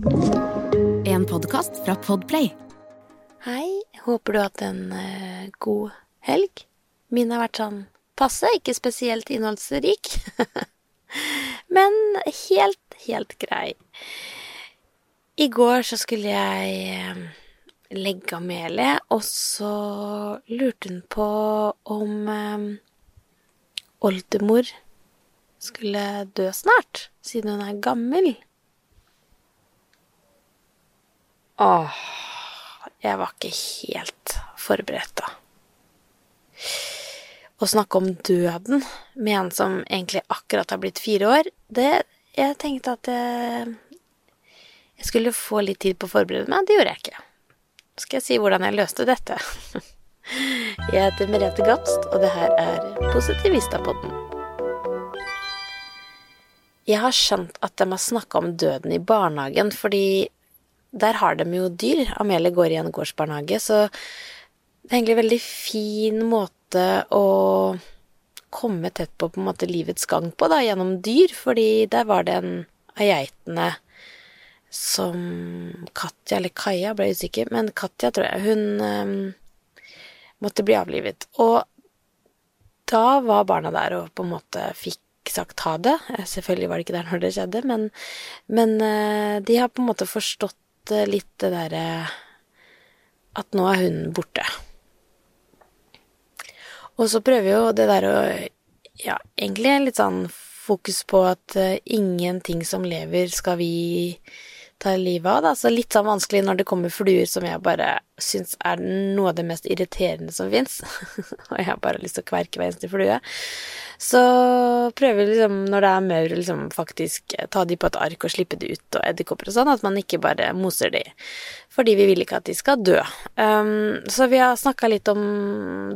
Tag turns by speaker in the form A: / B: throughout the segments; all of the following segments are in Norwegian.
A: En podkast fra Podplay.
B: Hei, håper du har hatt en uh, god helg. Min har vært sånn passe, ikke spesielt innholdsrik. Men helt, helt grei. I går så skulle jeg legge av melet, og så lurte hun på om eh, oldemor skulle dø snart, siden hun er gammel. Åh, jeg var ikke helt forberedt da. Å snakke om døden med en som egentlig akkurat har blitt fire år, det Jeg tenkte at jeg, jeg skulle få litt tid på å forberede meg. Det gjorde jeg ikke. Skal jeg si hvordan jeg løste dette? Jeg heter Merete Gapst, og det her er Positivistapodden. Jeg har skjønt at de har snakka om døden i barnehagen fordi der har de jo dyr. Amelie går i en gårdsbarnehage, så det er egentlig en veldig fin måte å komme tett på på en måte livets gang på, da, gjennom dyr, fordi der var det en av geitene som Katja, eller Kaja, ble usikker, men Katja, tror jeg, hun um, måtte bli avlivet. Og da var barna der og på en måte fikk sagt ha det. Selvfølgelig var det ikke der når det skjedde, men, men uh, de har på en måte forstått litt det derre At nå er hun borte. Og så prøver jo det der å Ja, egentlig litt sånn fokus på at uh, ingenting som lever, skal vi ta livet av, da. Så litt sånn vanskelig når det kommer fluer som jeg bare syns er noe av det mest irriterende som fins. og jeg har bare lyst til å kverke hver eneste flue. Så prøver liksom, når det er maur, liksom faktisk ta de på et ark og slippe de ut, og edderkopper og sånn, at man ikke bare moser de. Fordi vi vil ikke at de skal dø. Um, så vi har snakka litt om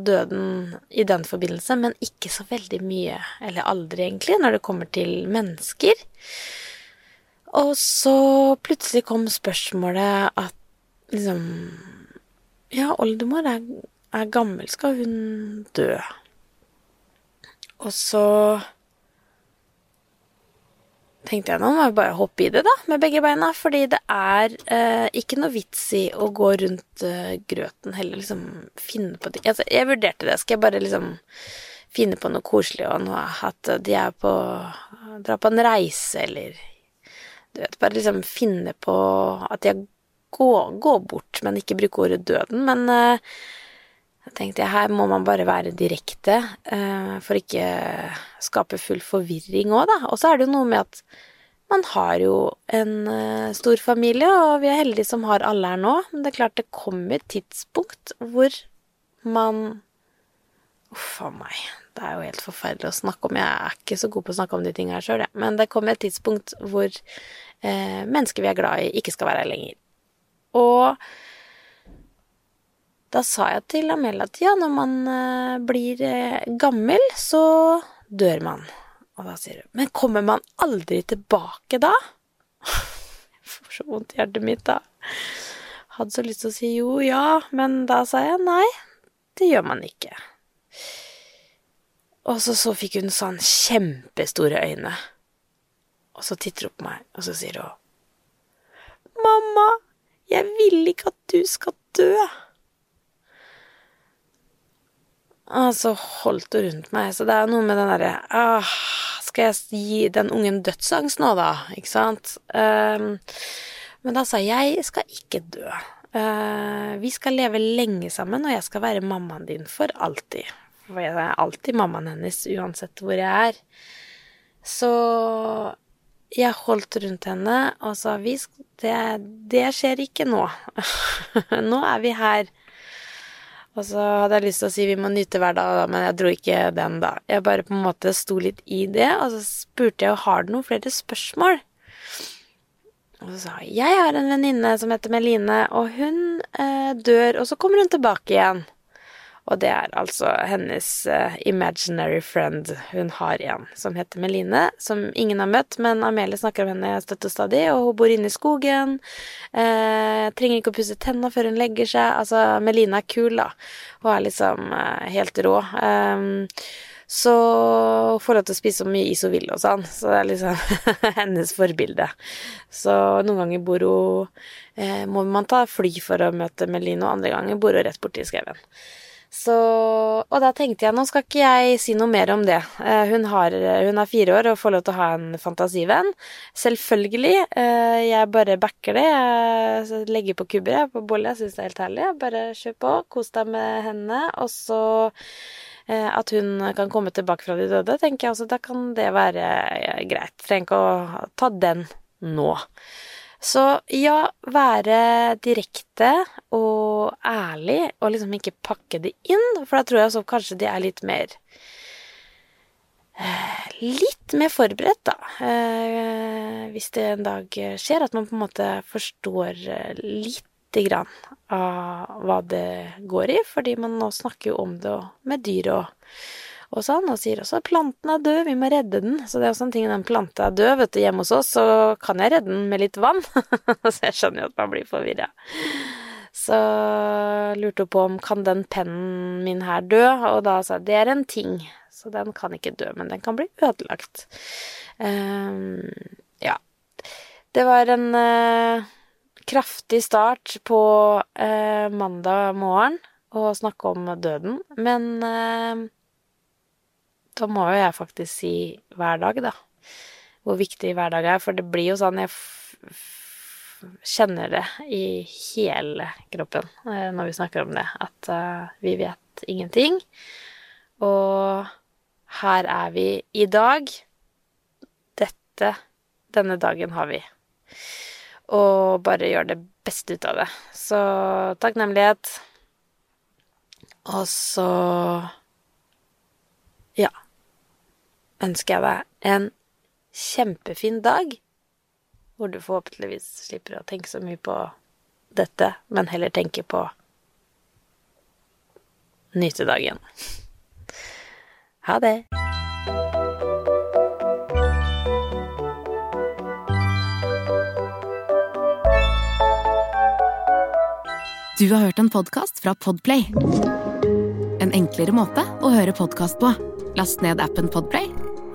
B: døden i den forbindelse, men ikke så veldig mye, eller aldri egentlig, når det kommer til mennesker. Og så plutselig kom spørsmålet at liksom Ja, oldemor er, er gammel, skal hun dø? Og så tenkte jeg nå må jeg bare hoppe i det, da, med begge beina. Fordi det er eh, ikke noe vits i å gå rundt eh, grøten heller, liksom finne på ting. Altså, jeg vurderte det. Skal jeg bare liksom finne på noe koselig og noe at de er på Dra på en reise, eller Du vet, bare liksom finne på at jeg går, går bort, men ikke bruke ordet døden. Men eh, jeg tenkte her må man bare være direkte eh, for ikke skape full forvirring òg, da. Og så er det jo noe med at man har jo en eh, stor familie, og vi er heldige som har alle her nå. Men det er klart det kommer et tidspunkt hvor man Uff a meg. Det er jo helt forferdelig å snakke om. Jeg er ikke så god på å snakke om de tingene her sjøl, jeg. Men det kommer et tidspunkt hvor eh, mennesker vi er glad i, ikke skal være her lenger. Og da sa jeg til Amelia at ja, når man eh, blir eh, gammel, så dør man. Og da sier hun, men kommer man aldri tilbake da? Jeg får så vondt i hjertet mitt da. Hadde så lyst til å si jo, ja, men da sa jeg nei, det gjør man ikke. Og så, så fikk hun sånn kjempestore øyne. Og så titter hun på meg, og så sier hun Mamma, jeg vil ikke at du skal dø. Og så holdt hun rundt meg, så det er noe med den derre ah, Skal jeg gi den ungen dødsangst nå, da? Ikke sant? Um, men da sa jeg jeg skal ikke dø. Uh, vi skal leve lenge sammen, og jeg skal være mammaen din for alltid. For jeg er alltid mammaen hennes, uansett hvor jeg er. Så jeg holdt rundt henne og sa vi, det, det skjer ikke nå. nå er vi her. Og så hadde jeg lyst til å si vi må nyte hver dag, men jeg dro ikke den da. Jeg bare på en måte sto litt i det, og så spurte jeg har du noen flere spørsmål. Og så sa jeg jeg har en venninne som heter Meline, og hun eh, dør, og så kommer hun tilbake igjen. Og det er altså hennes uh, imaginary friend. Hun har en som heter Meline, som ingen har møtt, men Amelie snakker om henne støtt og stadig, og hun bor inne i skogen. Uh, trenger ikke å pusse tenna før hun legger seg. Altså, Meline er kul, da. Hun er liksom uh, helt rå. Um, Så hun får lov til å spise så mye is hun vil og sånn, så det er liksom hennes forbilde. Så noen ganger bor hun eh, Må man ta fly for å møte Melino, andre ganger bor hun rett borti skauen. Så Og da tenkte jeg nå skal ikke jeg si noe mer om det. Eh, hun, har, hun er fire år og får lov til å ha en fantasivenn. Selvfølgelig. Eh, jeg bare backer det. Jeg legger på kubber jeg, på bolle. Jeg syns det er helt herlig. Bare kjør på. Kos deg med henne. Og så Eh, at hun kan komme tilbake fra de døde, tenker jeg også da kan det være greit. Trenger ikke å ta den nå. Så ja, være direkte og ærlig, og liksom ikke pakke det inn, for da tror jeg så kanskje de er litt mer eh, Litt mer forberedt, da. Hvis det en dag skjer, at man på en måte forstår litt lite grann av hva det går i, fordi man nå snakker jo om det med dyr og, og sånn, og sier også at planten er død, vi må redde den. Så det er også en ting, den planta er død, vet du, hjemme hos oss, så kan jeg redde den med litt vann. så jeg skjønner jo at man blir forvirra. Så lurte hun på om kan den pennen min her dø, og da sa jeg det er en ting, så den kan ikke dø, men den kan bli ødelagt. Um, ja. Det var en uh, kraftig start på uh, mandag morgen å snakke om døden, men eh, da må jo jeg faktisk si hver dag, da. Hvor viktig hver dag er. For det blir jo sånn Jeg kjenner det i hele kroppen eh, når vi snakker om det, at uh, vi vet ingenting. Og her er vi i dag. Dette, denne dagen har vi og bare gjør det beste ut av det. Så takknemlighet. Og så ja ønsker jeg deg en kjempefin dag, hvor du forhåpentligvis slipper å tenke så mye på dette, men heller tenke på nyte dagen. Ha det.
A: Du har hørt en podkast fra Podplay. En enklere måte å høre podkast på. Last ned appen Podplay